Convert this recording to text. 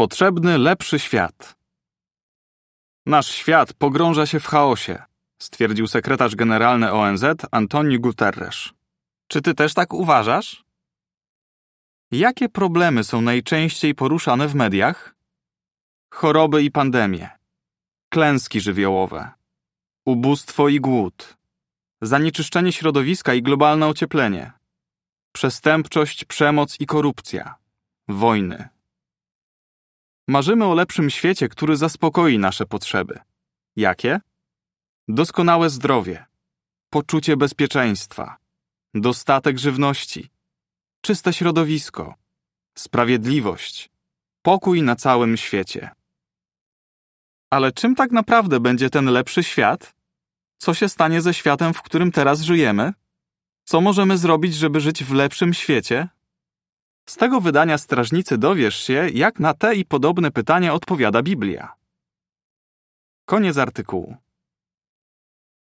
Potrzebny lepszy świat. Nasz świat pogrąża się w chaosie, stwierdził sekretarz generalny ONZ Antonio Guterres. Czy ty też tak uważasz? Jakie problemy są najczęściej poruszane w mediach? Choroby i pandemie, klęski żywiołowe, ubóstwo i głód, zanieczyszczenie środowiska i globalne ocieplenie, przestępczość, przemoc i korupcja, wojny. Marzymy o lepszym świecie, który zaspokoi nasze potrzeby. Jakie? Doskonałe zdrowie, poczucie bezpieczeństwa, dostatek żywności, czyste środowisko, sprawiedliwość, pokój na całym świecie. Ale czym tak naprawdę będzie ten lepszy świat? Co się stanie ze światem, w którym teraz żyjemy? Co możemy zrobić, żeby żyć w lepszym świecie? Z tego wydania Strażnicy dowiesz się, jak na te i podobne pytania odpowiada Biblia. Koniec artykułu.